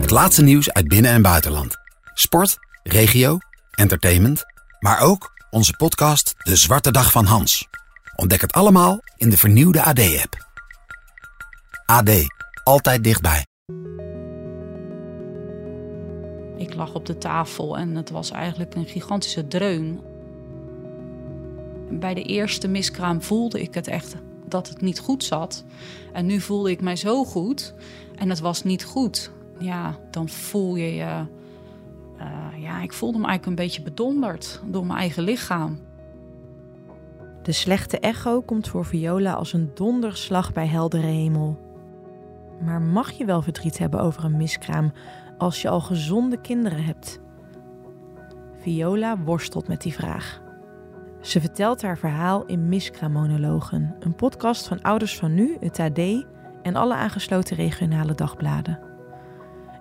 Het laatste nieuws uit binnen- en buitenland. Sport, regio, entertainment, maar ook onze podcast De Zwarte Dag van Hans. Ontdek het allemaal in de vernieuwde AD-app. AD, altijd dichtbij. Ik lag op de tafel en het was eigenlijk een gigantische dreun. Bij de eerste miskraam voelde ik het echt dat het niet goed zat. En nu voelde ik mij zo goed en het was niet goed. Ja, dan voel je je. eh, ja, ik voelde me eigenlijk een beetje bedonderd door mijn eigen lichaam. De slechte echo komt voor Viola als een donderslag bij heldere hemel. Maar mag je wel verdriet hebben over een miskraam als je al gezonde kinderen hebt? Viola worstelt met die vraag. Ze vertelt haar verhaal in Miskraammonologen, een podcast van Ouders van Nu, het AD en alle aangesloten regionale dagbladen.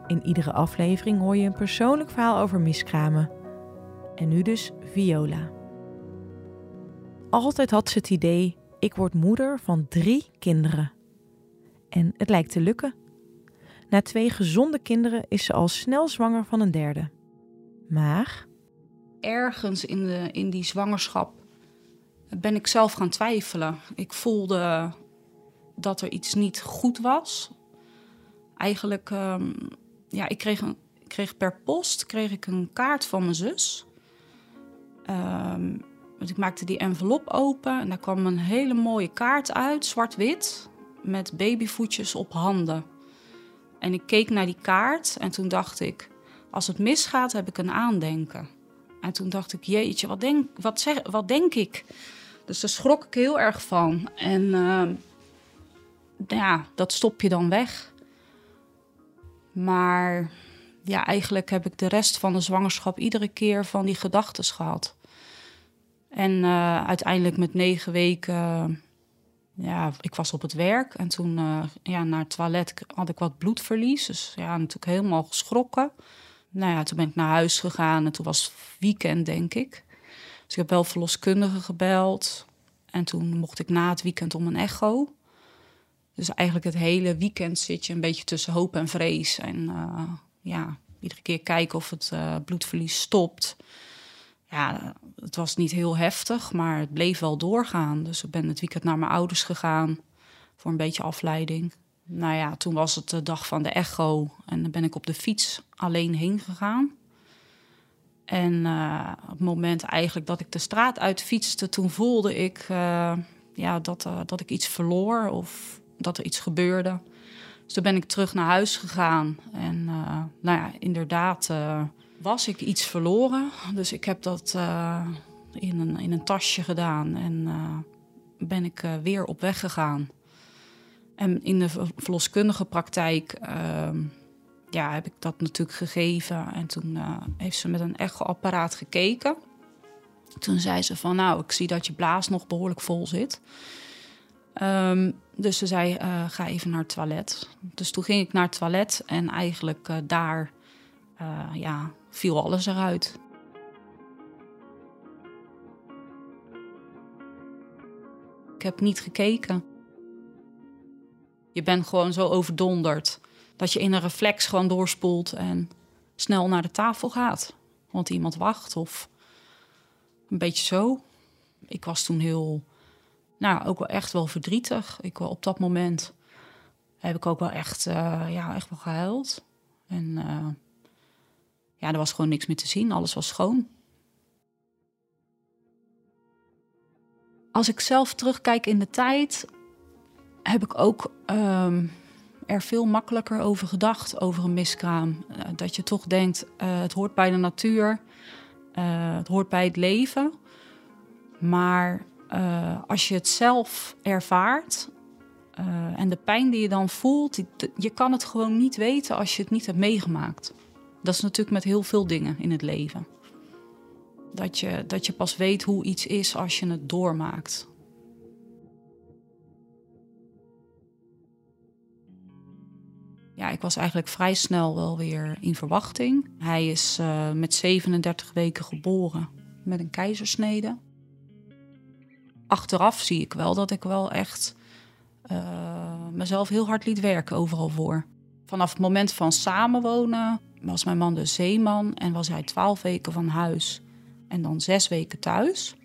In iedere aflevering hoor je een persoonlijk verhaal over miskramen. En nu dus Viola. Altijd had ze het idee: ik word moeder van drie kinderen. En het lijkt te lukken. Na twee gezonde kinderen is ze al snel zwanger van een derde. Maar Ergens in, de, in die zwangerschap ben ik zelf gaan twijfelen. Ik voelde dat er iets niet goed was. Eigenlijk, ehm, ja, ik kreeg, een, ik kreeg per post kreeg ik een kaart van mijn zus. Dus ik maakte die envelop open en daar kwam een hele mooie kaart uit, zwart-wit, met babyvoetjes op handen. En ik keek naar die kaart en toen dacht ik, als het misgaat heb ik een aandenken. En toen dacht ik, jeetje, wat denk, wat zeg, wat denk ik? Dus daar schrok ik heel erg van. En ehm, ja, dat stop je dan weg. Maar ja, eigenlijk heb ik de rest van de zwangerschap iedere keer van die gedachten gehad. En eh, uiteindelijk met negen weken, ja, ik was op het werk. En toen eh, ja, naar het toilet had ik wat bloedverlies. Dus ja, natuurlijk helemaal geschrokken. Nou ja, toen ben ik naar huis gegaan en toen was het weekend, denk ik. Dus ik heb wel verloskundige gebeld. En toen mocht ik na het weekend om een echo. Dus eigenlijk het hele weekend zit je een beetje tussen hoop en vrees. En eh, ja, iedere keer kijken of het eh, bloedverlies stopt. Ja, het was niet heel heftig, maar het bleef wel doorgaan. Dus ik ben het weekend naar mijn ouders gegaan voor een beetje afleiding. Nou ja, toen was het de dag van de echo en dan ben ik op de fiets alleen heen gegaan. En eh, op het moment eigenlijk dat ik de straat uit fietste, toen voelde ik eh, ja, dat, eh, dat ik iets verloor of dat er iets gebeurde. Dus toen ben ik terug naar huis gegaan. En nou ja, inderdaad was ik iets verloren. Dus ik heb dat in, een, in een tasje gedaan en ben ik weer op weg gegaan. En in de ver- verloskundige praktijk ehm, ja, heb ik dat natuurlijk gegeven. En toen eh, heeft ze met een echoapparaat gekeken. Toen zei ze van, nou, ik zie dat je blaas nog behoorlijk vol zit. Ehm, dus ze zei, eh, ga even naar het toilet. Dus toen ging ik naar het toilet en eigenlijk eh, daar ja, viel alles eruit. Ik heb niet gekeken. Je bent gewoon zo overdonderd dat je in een reflex gewoon doorspoelt en snel naar de tafel gaat. Want iemand wacht of een beetje zo. Ik was toen heel, nou ook wel echt wel verdrietig. Ik op dat moment heb ik ook wel echt, eh, ja, echt wel gehuild. En eh, ja, er was gewoon niks meer te zien. Alles was schoon. Als ik zelf terugkijk in de tijd, heb ik ook ehm, er veel makkelijker over gedacht, over een miskraam. Eh, dat je toch denkt, eh, het hoort bij de natuur, eh, het hoort bij het leven. Maar als je het zelf ervaart en de pijn die je dan voelt, je kan het gewoon niet weten als je het niet hebt meegemaakt. Dat is natuurlijk met heel veel dingen in het leven. Dat je, dat je pas weet hoe iets is als je het doormaakt. Ja, ik was eigenlijk vrij snel wel weer in verwachting. Hij is eh, met 37 weken geboren met een keizersnede. Achteraf zie ik wel dat ik wel echt eh, mezelf heel hard liet werken overal voor. Vanaf het moment van samenwonen was mijn man de zeeman en was hij twaalf weken van huis en dan zes weken thuis.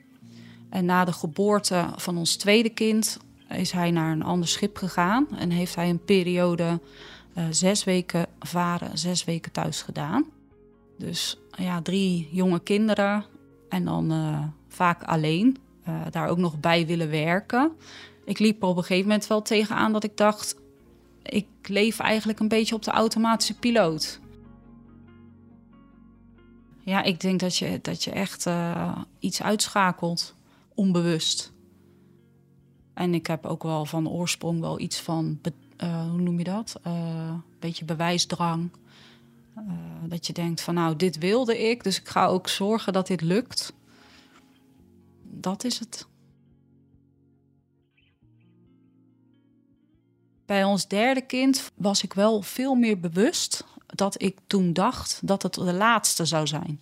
En na de geboorte van ons tweede kind is hij naar een ander schip gegaan en heeft hij een periode uh, zes weken varen, zes weken thuis gedaan. Dus ja, drie jonge kinderen en dan uh, vaak alleen. Uh, daar ook nog bij willen werken. Ik liep er op een gegeven moment wel tegenaan dat ik dacht... ik leef eigenlijk een beetje op de automatische piloot. Ja, ik denk dat je, dat je echt iets uitschakelt, onbewust. En ik heb ook wel van oorsprong wel iets van, uh, hoe noem je dat? Een beetje bewijsdrang. dat je denkt van nou, dit wilde ik, dus ik ga ook zorgen dat dit lukt. Dat is het. Bij ons derde kind was ik wel veel meer bewust dat ik toen dacht dat het de laatste zou zijn.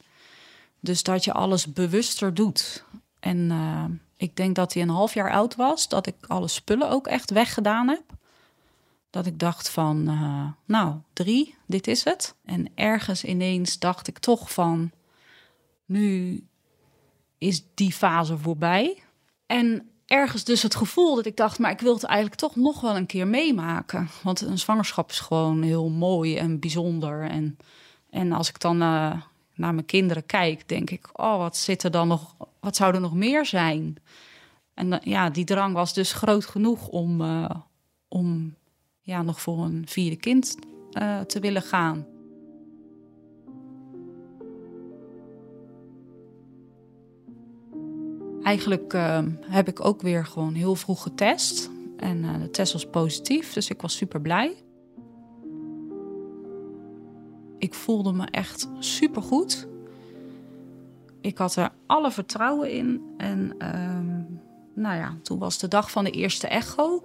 Dus dat je alles bewuster doet. En ik denk dat hij een half jaar oud was, dat ik alle spullen ook echt weggedaan heb. Dat ik dacht van, uh, nou, drie, dit is het. En ergens ineens dacht ik toch van, nu is die fase voorbij. En ergens dus het gevoel dat ik dacht, maar ik wil het eigenlijk toch nog wel een keer meemaken. Want een zwangerschap is gewoon heel mooi en bijzonder. En, en als ik dan uh, naar mijn kinderen kijk, denk ik, oh, wat zit er dan nog, wat zou er nog meer zijn? En uh, ja, die drang was dus groot genoeg om, om ja, nog voor een vierde kind te willen gaan. Eigenlijk uh, heb ik ook weer gewoon heel vroeg getest. En uh, de test was positief, dus ik was super blij. Ik voelde me echt super goed. Ik had er alle vertrouwen in. En uh, nou ja, toen was de dag van de eerste echo.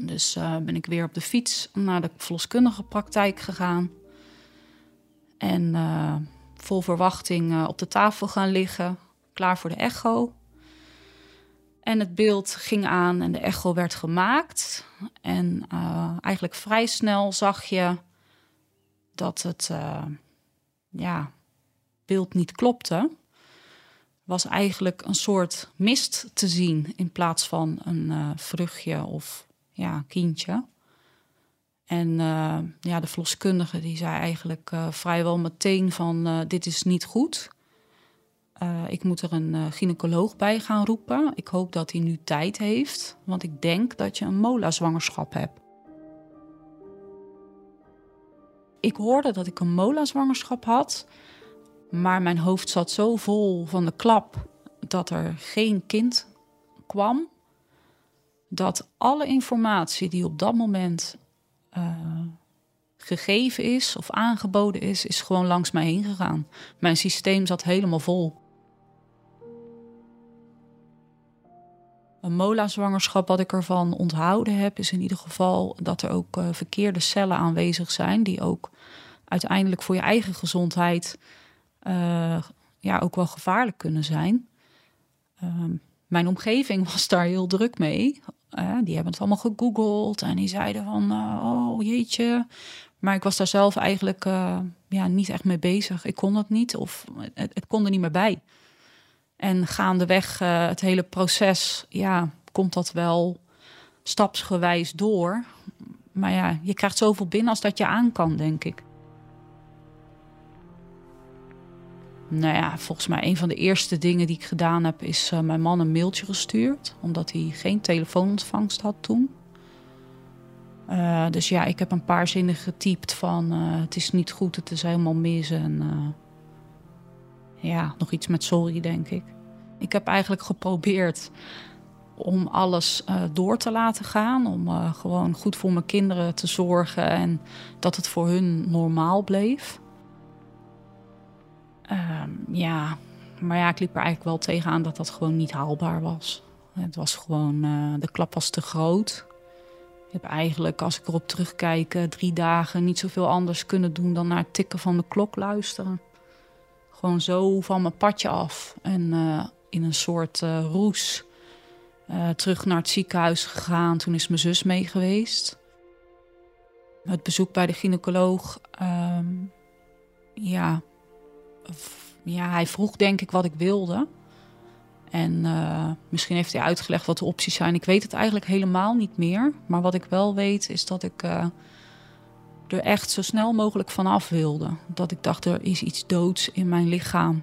Dus uh, ben ik weer op de fiets naar de verloskundige praktijk gegaan. En uh, vol verwachting uh, op de tafel gaan liggen klaar voor de echo. En het beeld ging aan en de echo werd gemaakt. En eigenlijk vrij snel zag je dat het ja, beeld niet klopte. Was eigenlijk een soort mist te zien in plaats van een uh, vruchtje of ja, kindje. En ja, de verloskundige die zei eigenlijk vrijwel meteen van dit is niet goed. Ik moet er een gynaecoloog bij gaan roepen. Ik hoop dat hij nu tijd heeft, want ik denk dat je een mola-zwangerschap hebt. Ik hoorde dat ik een mola-zwangerschap had, maar mijn hoofd zat zo vol van de klap dat er geen kind kwam, dat alle informatie die op dat moment uh, gegeven is of aangeboden is, is gewoon langs mij heen gegaan. Mijn systeem zat helemaal vol. Een mola-zwangerschap, wat ik ervan onthouden heb, is in ieder geval dat er ook uh, verkeerde cellen aanwezig zijn, die ook uiteindelijk voor je eigen gezondheid uh, ja, ook wel gevaarlijk kunnen zijn. Uh, mijn omgeving was daar heel druk mee. Uh, die hebben het allemaal gegoogeld en die zeiden van, oh jeetje. Maar ik was daar zelf eigenlijk ja, niet echt mee bezig. Ik kon het niet of het, het kon er niet meer bij. En gaandeweg het hele proces, ja, komt dat wel stapsgewijs door. Maar ja, je krijgt zoveel binnen als dat je aan kan, denk ik. Nou ja, volgens mij een van de eerste dingen die ik gedaan heb, is uh, mijn man een mailtje gestuurd. Omdat hij geen telefoonontvangst had toen. Uh, dus ja, ik heb een paar zinnen getypt van het is niet goed, het is helemaal mis en ja, nog iets met sorry, denk ik. Ik heb eigenlijk geprobeerd om alles door te laten gaan. Om gewoon goed voor mijn kinderen te zorgen en dat het voor hun normaal bleef. Uh, ja, maar ja, ik liep er eigenlijk wel tegenaan dat dat gewoon niet haalbaar was. Het was gewoon, uh, de klap was te groot. Ik heb eigenlijk, als ik erop terugkijk, drie dagen niet zoveel anders kunnen doen dan naar het tikken van de klok luisteren gewoon zo van mijn padje af. En uh, in een soort roes terug naar het ziekenhuis gegaan. Toen is mijn zus mee geweest. het bezoek bij de gynaecoloog, ehm, ja, ja, hij vroeg denk ik wat ik wilde. En uh, misschien heeft hij uitgelegd wat de opties zijn. Ik weet het eigenlijk helemaal niet meer. Maar wat ik wel weet is dat ik uh, er echt zo snel mogelijk vanaf wilde. Dat ik dacht, er is iets doods in mijn lichaam.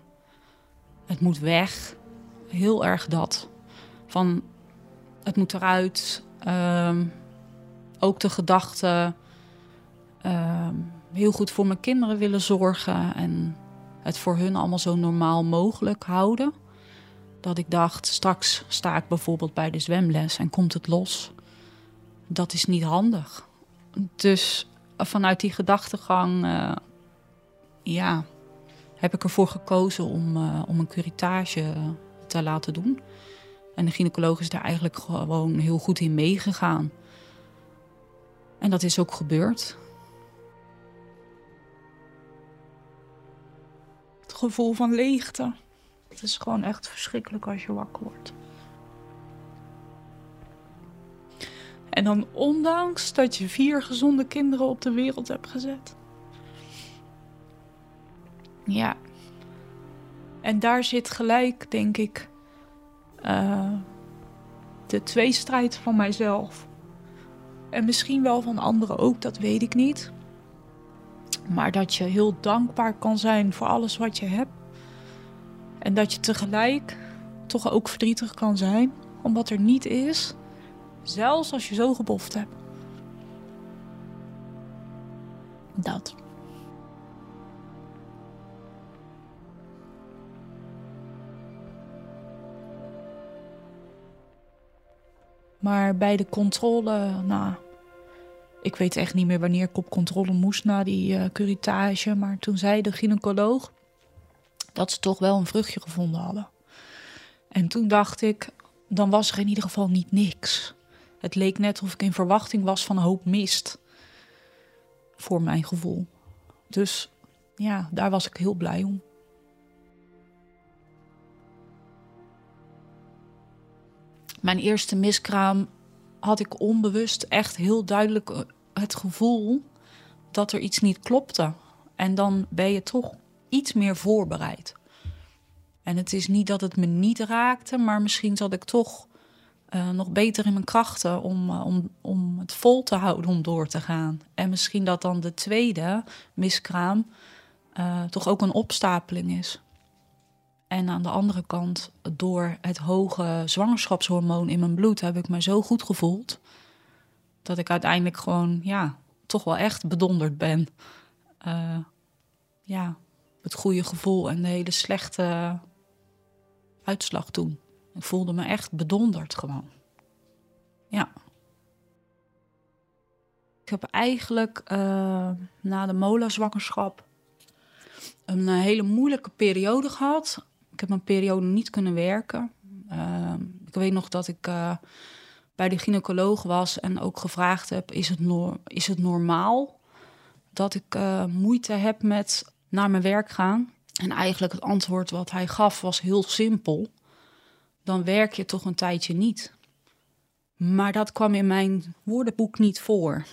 Het moet weg. Heel erg dat. Van, het moet eruit. Um, ook de gedachte uh, heel goed voor mijn kinderen willen zorgen. En het voor hun allemaal zo normaal mogelijk houden. Dat ik dacht, straks sta ik bijvoorbeeld bij de zwemles en komt het los. Dat is niet handig. Dus vanuit die gedachtegang, uh, ja, heb ik ervoor gekozen om, uh, om een curitage te laten doen. En de gynaecoloog is daar eigenlijk gewoon heel goed in meegegaan. En dat is ook gebeurd. Gevoel van leegte. Het is gewoon echt verschrikkelijk als je wakker wordt. En dan ondanks dat je vier gezonde kinderen op de wereld hebt gezet. Ja. En daar zit gelijk, denk ik, uh, de tweestrijd van mijzelf. En misschien wel van anderen ook, dat weet ik niet. Maar dat je heel dankbaar kan zijn voor alles wat je hebt. En dat je tegelijk toch ook verdrietig kan zijn om wat er niet is. Zelfs als je zo geboft hebt. Dat. Maar bij de controle, nou, ik weet echt niet meer wanneer ik op controle moest na die uh, curitage. Maar toen zei de gynaecoloog dat ze toch wel een vruchtje gevonden hadden. En toen dacht ik, dan was er in ieder geval niet niks. Het leek net of ik in verwachting was van een hoop mist. Voor mijn gevoel. Dus ja, daar was ik heel blij om. Mijn eerste miskraam had ik onbewust echt heel duidelijk eh, het gevoel dat er iets niet klopte. En dan ben je toch iets meer voorbereid. En het is niet dat het me niet raakte, maar misschien zat ik toch uh, nog beter in mijn krachten om, uh, om, om het vol te houden om door te gaan. En misschien dat dan de tweede miskraam uh, toch ook een opstapeling is. En aan de andere kant, door het hoge zwangerschapshormoon in mijn bloed, heb ik me zo goed gevoeld. Dat ik uiteindelijk gewoon, ja, toch wel echt bedonderd ben. Uh, ja, het goede gevoel en de hele slechte uitslag toen. Ik voelde me echt bedonderd gewoon. Ja. Ik heb eigenlijk uh, na de mola-zwangerschap een hele moeilijke periode gehad. Ik heb een periode niet kunnen werken. Uh, ik weet nog dat ik bij de gynaecoloog was en ook gevraagd heb: is het, is het normaal dat ik uh, moeite heb met naar mijn werk gaan? En eigenlijk het antwoord wat hij gaf was heel simpel. Dan werk je toch een tijdje niet. Maar dat kwam in mijn woordenboek niet voor.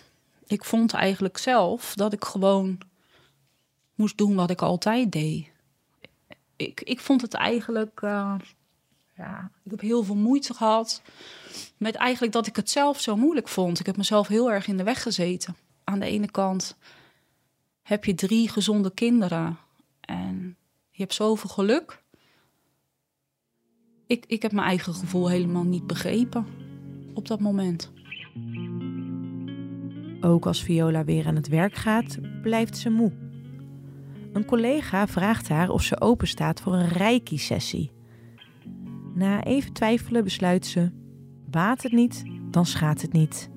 Ik vond eigenlijk zelf dat ik gewoon moest doen wat ik altijd deed ik, ik vond het eigenlijk. Uh, ik heb heel veel moeite gehad met eigenlijk dat ik het zelf zo moeilijk vond. Ik heb mezelf heel erg in de weg gezeten. Aan de ene kant heb je drie gezonde kinderen en je hebt zoveel geluk. Ik, ik heb mijn eigen gevoel helemaal niet begrepen op dat moment. Ook als Viola weer aan het werk gaat, blijft ze moe. Een collega vraagt haar of ze open staat voor een reiki-sessie. Na even twijfelen besluit ze: baat het niet, dan schaadt het niet.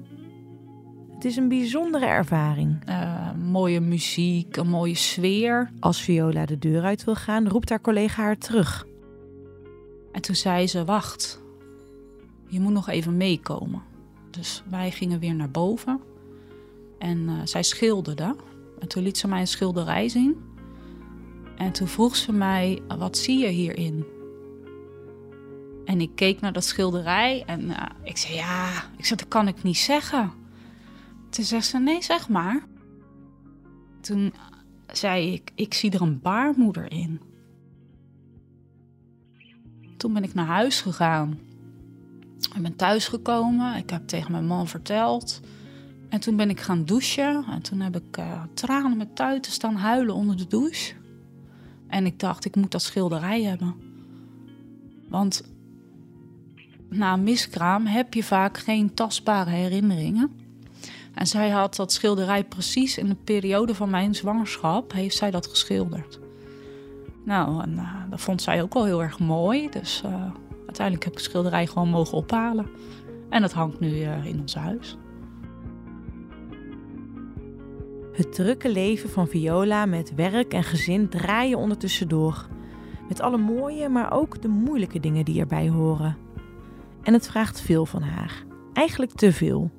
Het is een bijzondere ervaring. Uh, mooie muziek, een mooie sfeer. Als Viola de deur uit wil gaan, roept haar collega haar terug. En toen zei ze: Wacht, je moet nog even meekomen. Dus wij gingen weer naar boven. En uh, zij schilderde. En toen liet ze mij een schilderij zien. En toen vroeg ze mij: Wat zie je hierin? En ik keek naar dat schilderij en uh, ik zei: Ja, ik zei, dat kan ik niet zeggen. Toen zegt ze, nee, zeg maar. Toen zei ik, ik zie er een baarmoeder in. Toen ben ik naar huis gegaan. Ik ben thuisgekomen. Ik heb tegen mijn man verteld. En toen ben ik gaan douchen. En toen heb ik uh, tranen met tuiten staan huilen onder de douche. En ik dacht, ik moet dat schilderij hebben. Want na een miskraam heb je vaak geen tastbare herinneringen. En zij had dat schilderij precies in de periode van mijn zwangerschap, heeft zij dat geschilderd. Nou, en uh, dat vond zij ook wel heel erg mooi. Dus uh, uiteindelijk heb ik het schilderij gewoon mogen ophalen. En dat hangt nu uh, in ons huis. Het drukke leven van Viola met werk en gezin draaien ondertussen door. Met alle mooie, maar ook de moeilijke dingen die erbij horen. En het vraagt veel van haar. Eigenlijk te veel.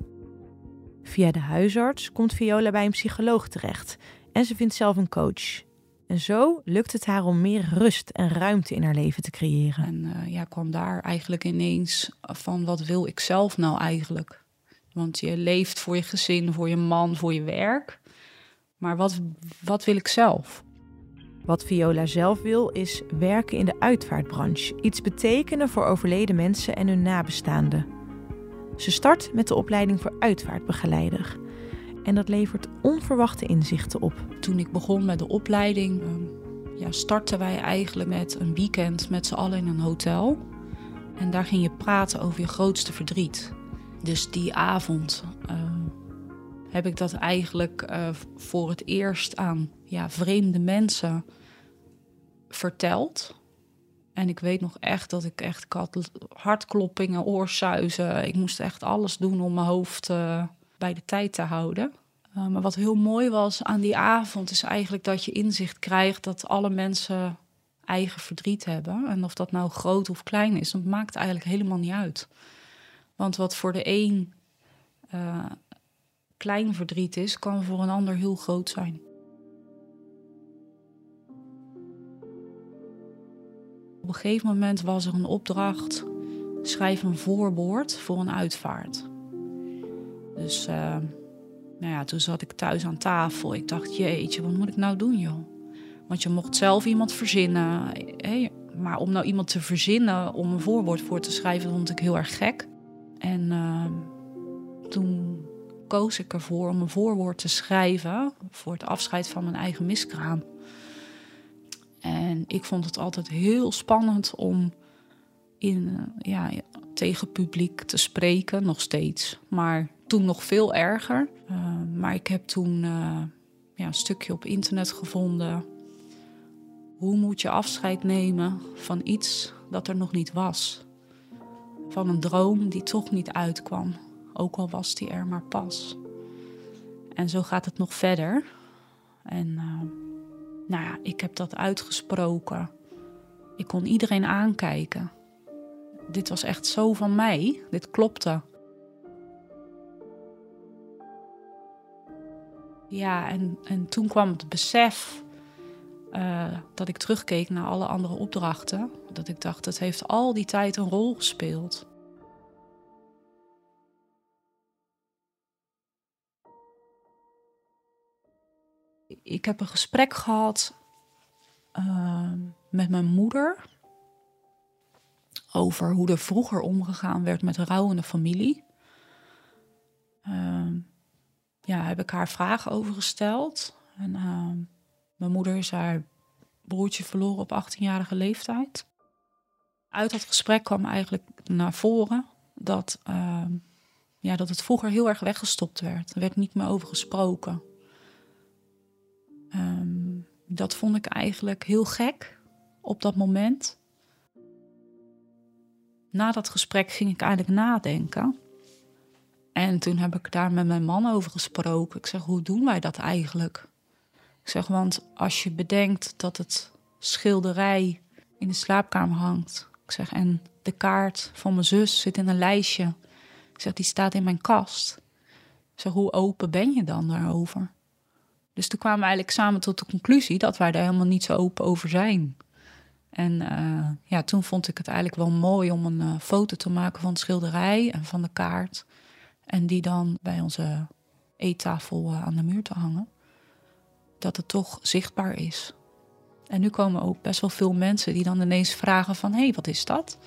Via de huisarts komt Viola bij een psycholoog terecht en ze vindt zelf een coach. En zo lukt het haar om meer rust en ruimte in haar leven te creëren. En uh, ja, kwam daar eigenlijk ineens van wat wil ik zelf nou eigenlijk? Want je leeft voor je gezin, voor je man, voor je werk. Maar wat, wat wil ik zelf? Wat Viola zelf wil is werken in de uitvaartbranche. Iets betekenen voor overleden mensen en hun nabestaanden. Ze start met de opleiding voor uitvaartbegeleider. En dat levert onverwachte inzichten op. Toen ik begon met de opleiding, ja, startten wij eigenlijk met een weekend met z'n allen in een hotel. En daar ging je praten over je grootste verdriet. Dus die avond uh, heb ik dat eigenlijk uh, voor het eerst aan ja, vreemde mensen verteld. En ik weet nog echt dat ik echt had hartkloppingen, oorsuizen. Ik moest echt alles doen om mijn hoofd uh, bij de tijd te houden. Uh, maar wat heel mooi was aan die avond is eigenlijk dat je inzicht krijgt dat alle mensen eigen verdriet hebben. En of dat nou groot of klein is, dat maakt eigenlijk helemaal niet uit. Want wat voor de een uh, klein verdriet is, kan voor een ander heel groot zijn. Op een gegeven moment was er een opdracht: schrijf een voorwoord voor een uitvaart. Dus uh, nou ja, toen zat ik thuis aan tafel. Ik dacht, jeetje, wat moet ik nou doen, joh? Want je mocht zelf iemand verzinnen. Hey, maar om nou iemand te verzinnen om een voorwoord voor te schrijven, vond ik heel erg gek. En uh, toen koos ik ervoor om een voorwoord te schrijven voor het afscheid van mijn eigen miskraam. En ik vond het altijd heel spannend om in, ja, tegen publiek te spreken, nog steeds. Maar toen nog veel erger. Uh, maar ik heb toen uh, ja, een stukje op internet gevonden. Hoe moet je afscheid nemen van iets dat er nog niet was? Van een droom die toch niet uitkwam, ook al was die er maar pas. En zo gaat het nog verder. En uh, nou ja, ik heb dat uitgesproken. Ik kon iedereen aankijken. Dit was echt zo van mij. Dit klopte. Ja, en, en toen kwam het besef uh, dat ik terugkeek naar alle andere opdrachten. Dat ik dacht, het heeft al die tijd een rol gespeeld. Ik heb een gesprek gehad uh, met mijn moeder over hoe er vroeger omgegaan werd met rouwende familie. Uh, ja, heb ik haar vragen over gesteld. En uh, mijn moeder is haar broertje verloren op 18-jarige leeftijd. Uit dat gesprek kwam eigenlijk naar voren dat, ehm, ja, dat het vroeger heel erg weggestopt werd. Er werd niet meer over gesproken. Um, dat vond ik eigenlijk heel gek op dat moment. Na dat gesprek ging ik eigenlijk nadenken. En toen heb ik daar met mijn man over gesproken. Ik zeg, hoe doen wij dat eigenlijk? Ik zeg, want als je bedenkt dat het schilderij in de slaapkamer hangt. Ik zeg, en de kaart van mijn zus zit in een lijstje. Ik zeg, die staat in mijn kast. Ik zeg, hoe open ben je dan daarover? Dus toen kwamen we eigenlijk samen tot de conclusie dat wij daar helemaal niet zo open over zijn. En uh, ja, toen vond ik het eigenlijk wel mooi om een uh, foto te maken van het schilderij en van de kaart. En die dan bij onze eettafel aan de muur te hangen. Dat het toch zichtbaar is. En nu komen ook best wel veel mensen die dan ineens vragen van... hé, hey, wat is dat?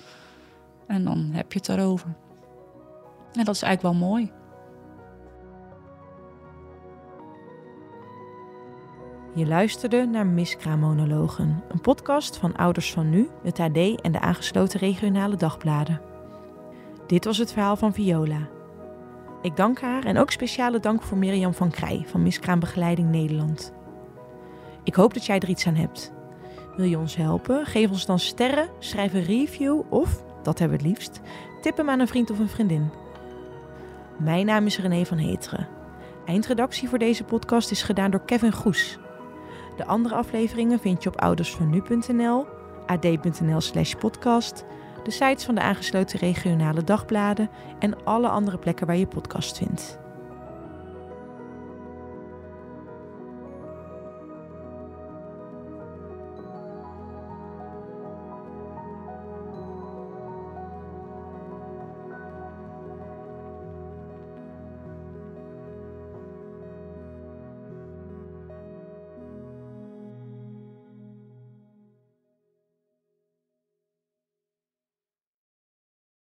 En dan heb je het erover. En dat is eigenlijk wel mooi. Je luisterde naar Miskraammonologen, een podcast van Ouders van Nu, het AD en de aangesloten regionale dagbladen. Dit was het verhaal van Viola. Ik dank haar en ook speciale dank voor Mirjam van Krij van Miskraambegeleiding Nederland. Ik hoop dat jij er iets aan hebt. Wil je ons helpen? Geef ons dan sterren, schrijf een review of, dat hebben we het liefst, tip hem aan een vriend of een vriendin. Mijn naam is René van Heteren. Eindredactie voor deze podcast is gedaan door Kevin Goes. De andere afleveringen vind je op oudersvannu.nl, ad.nl slash podcast, de sites van de aangesloten regionale dagbladen en alle andere plekken waar je podcast vindt.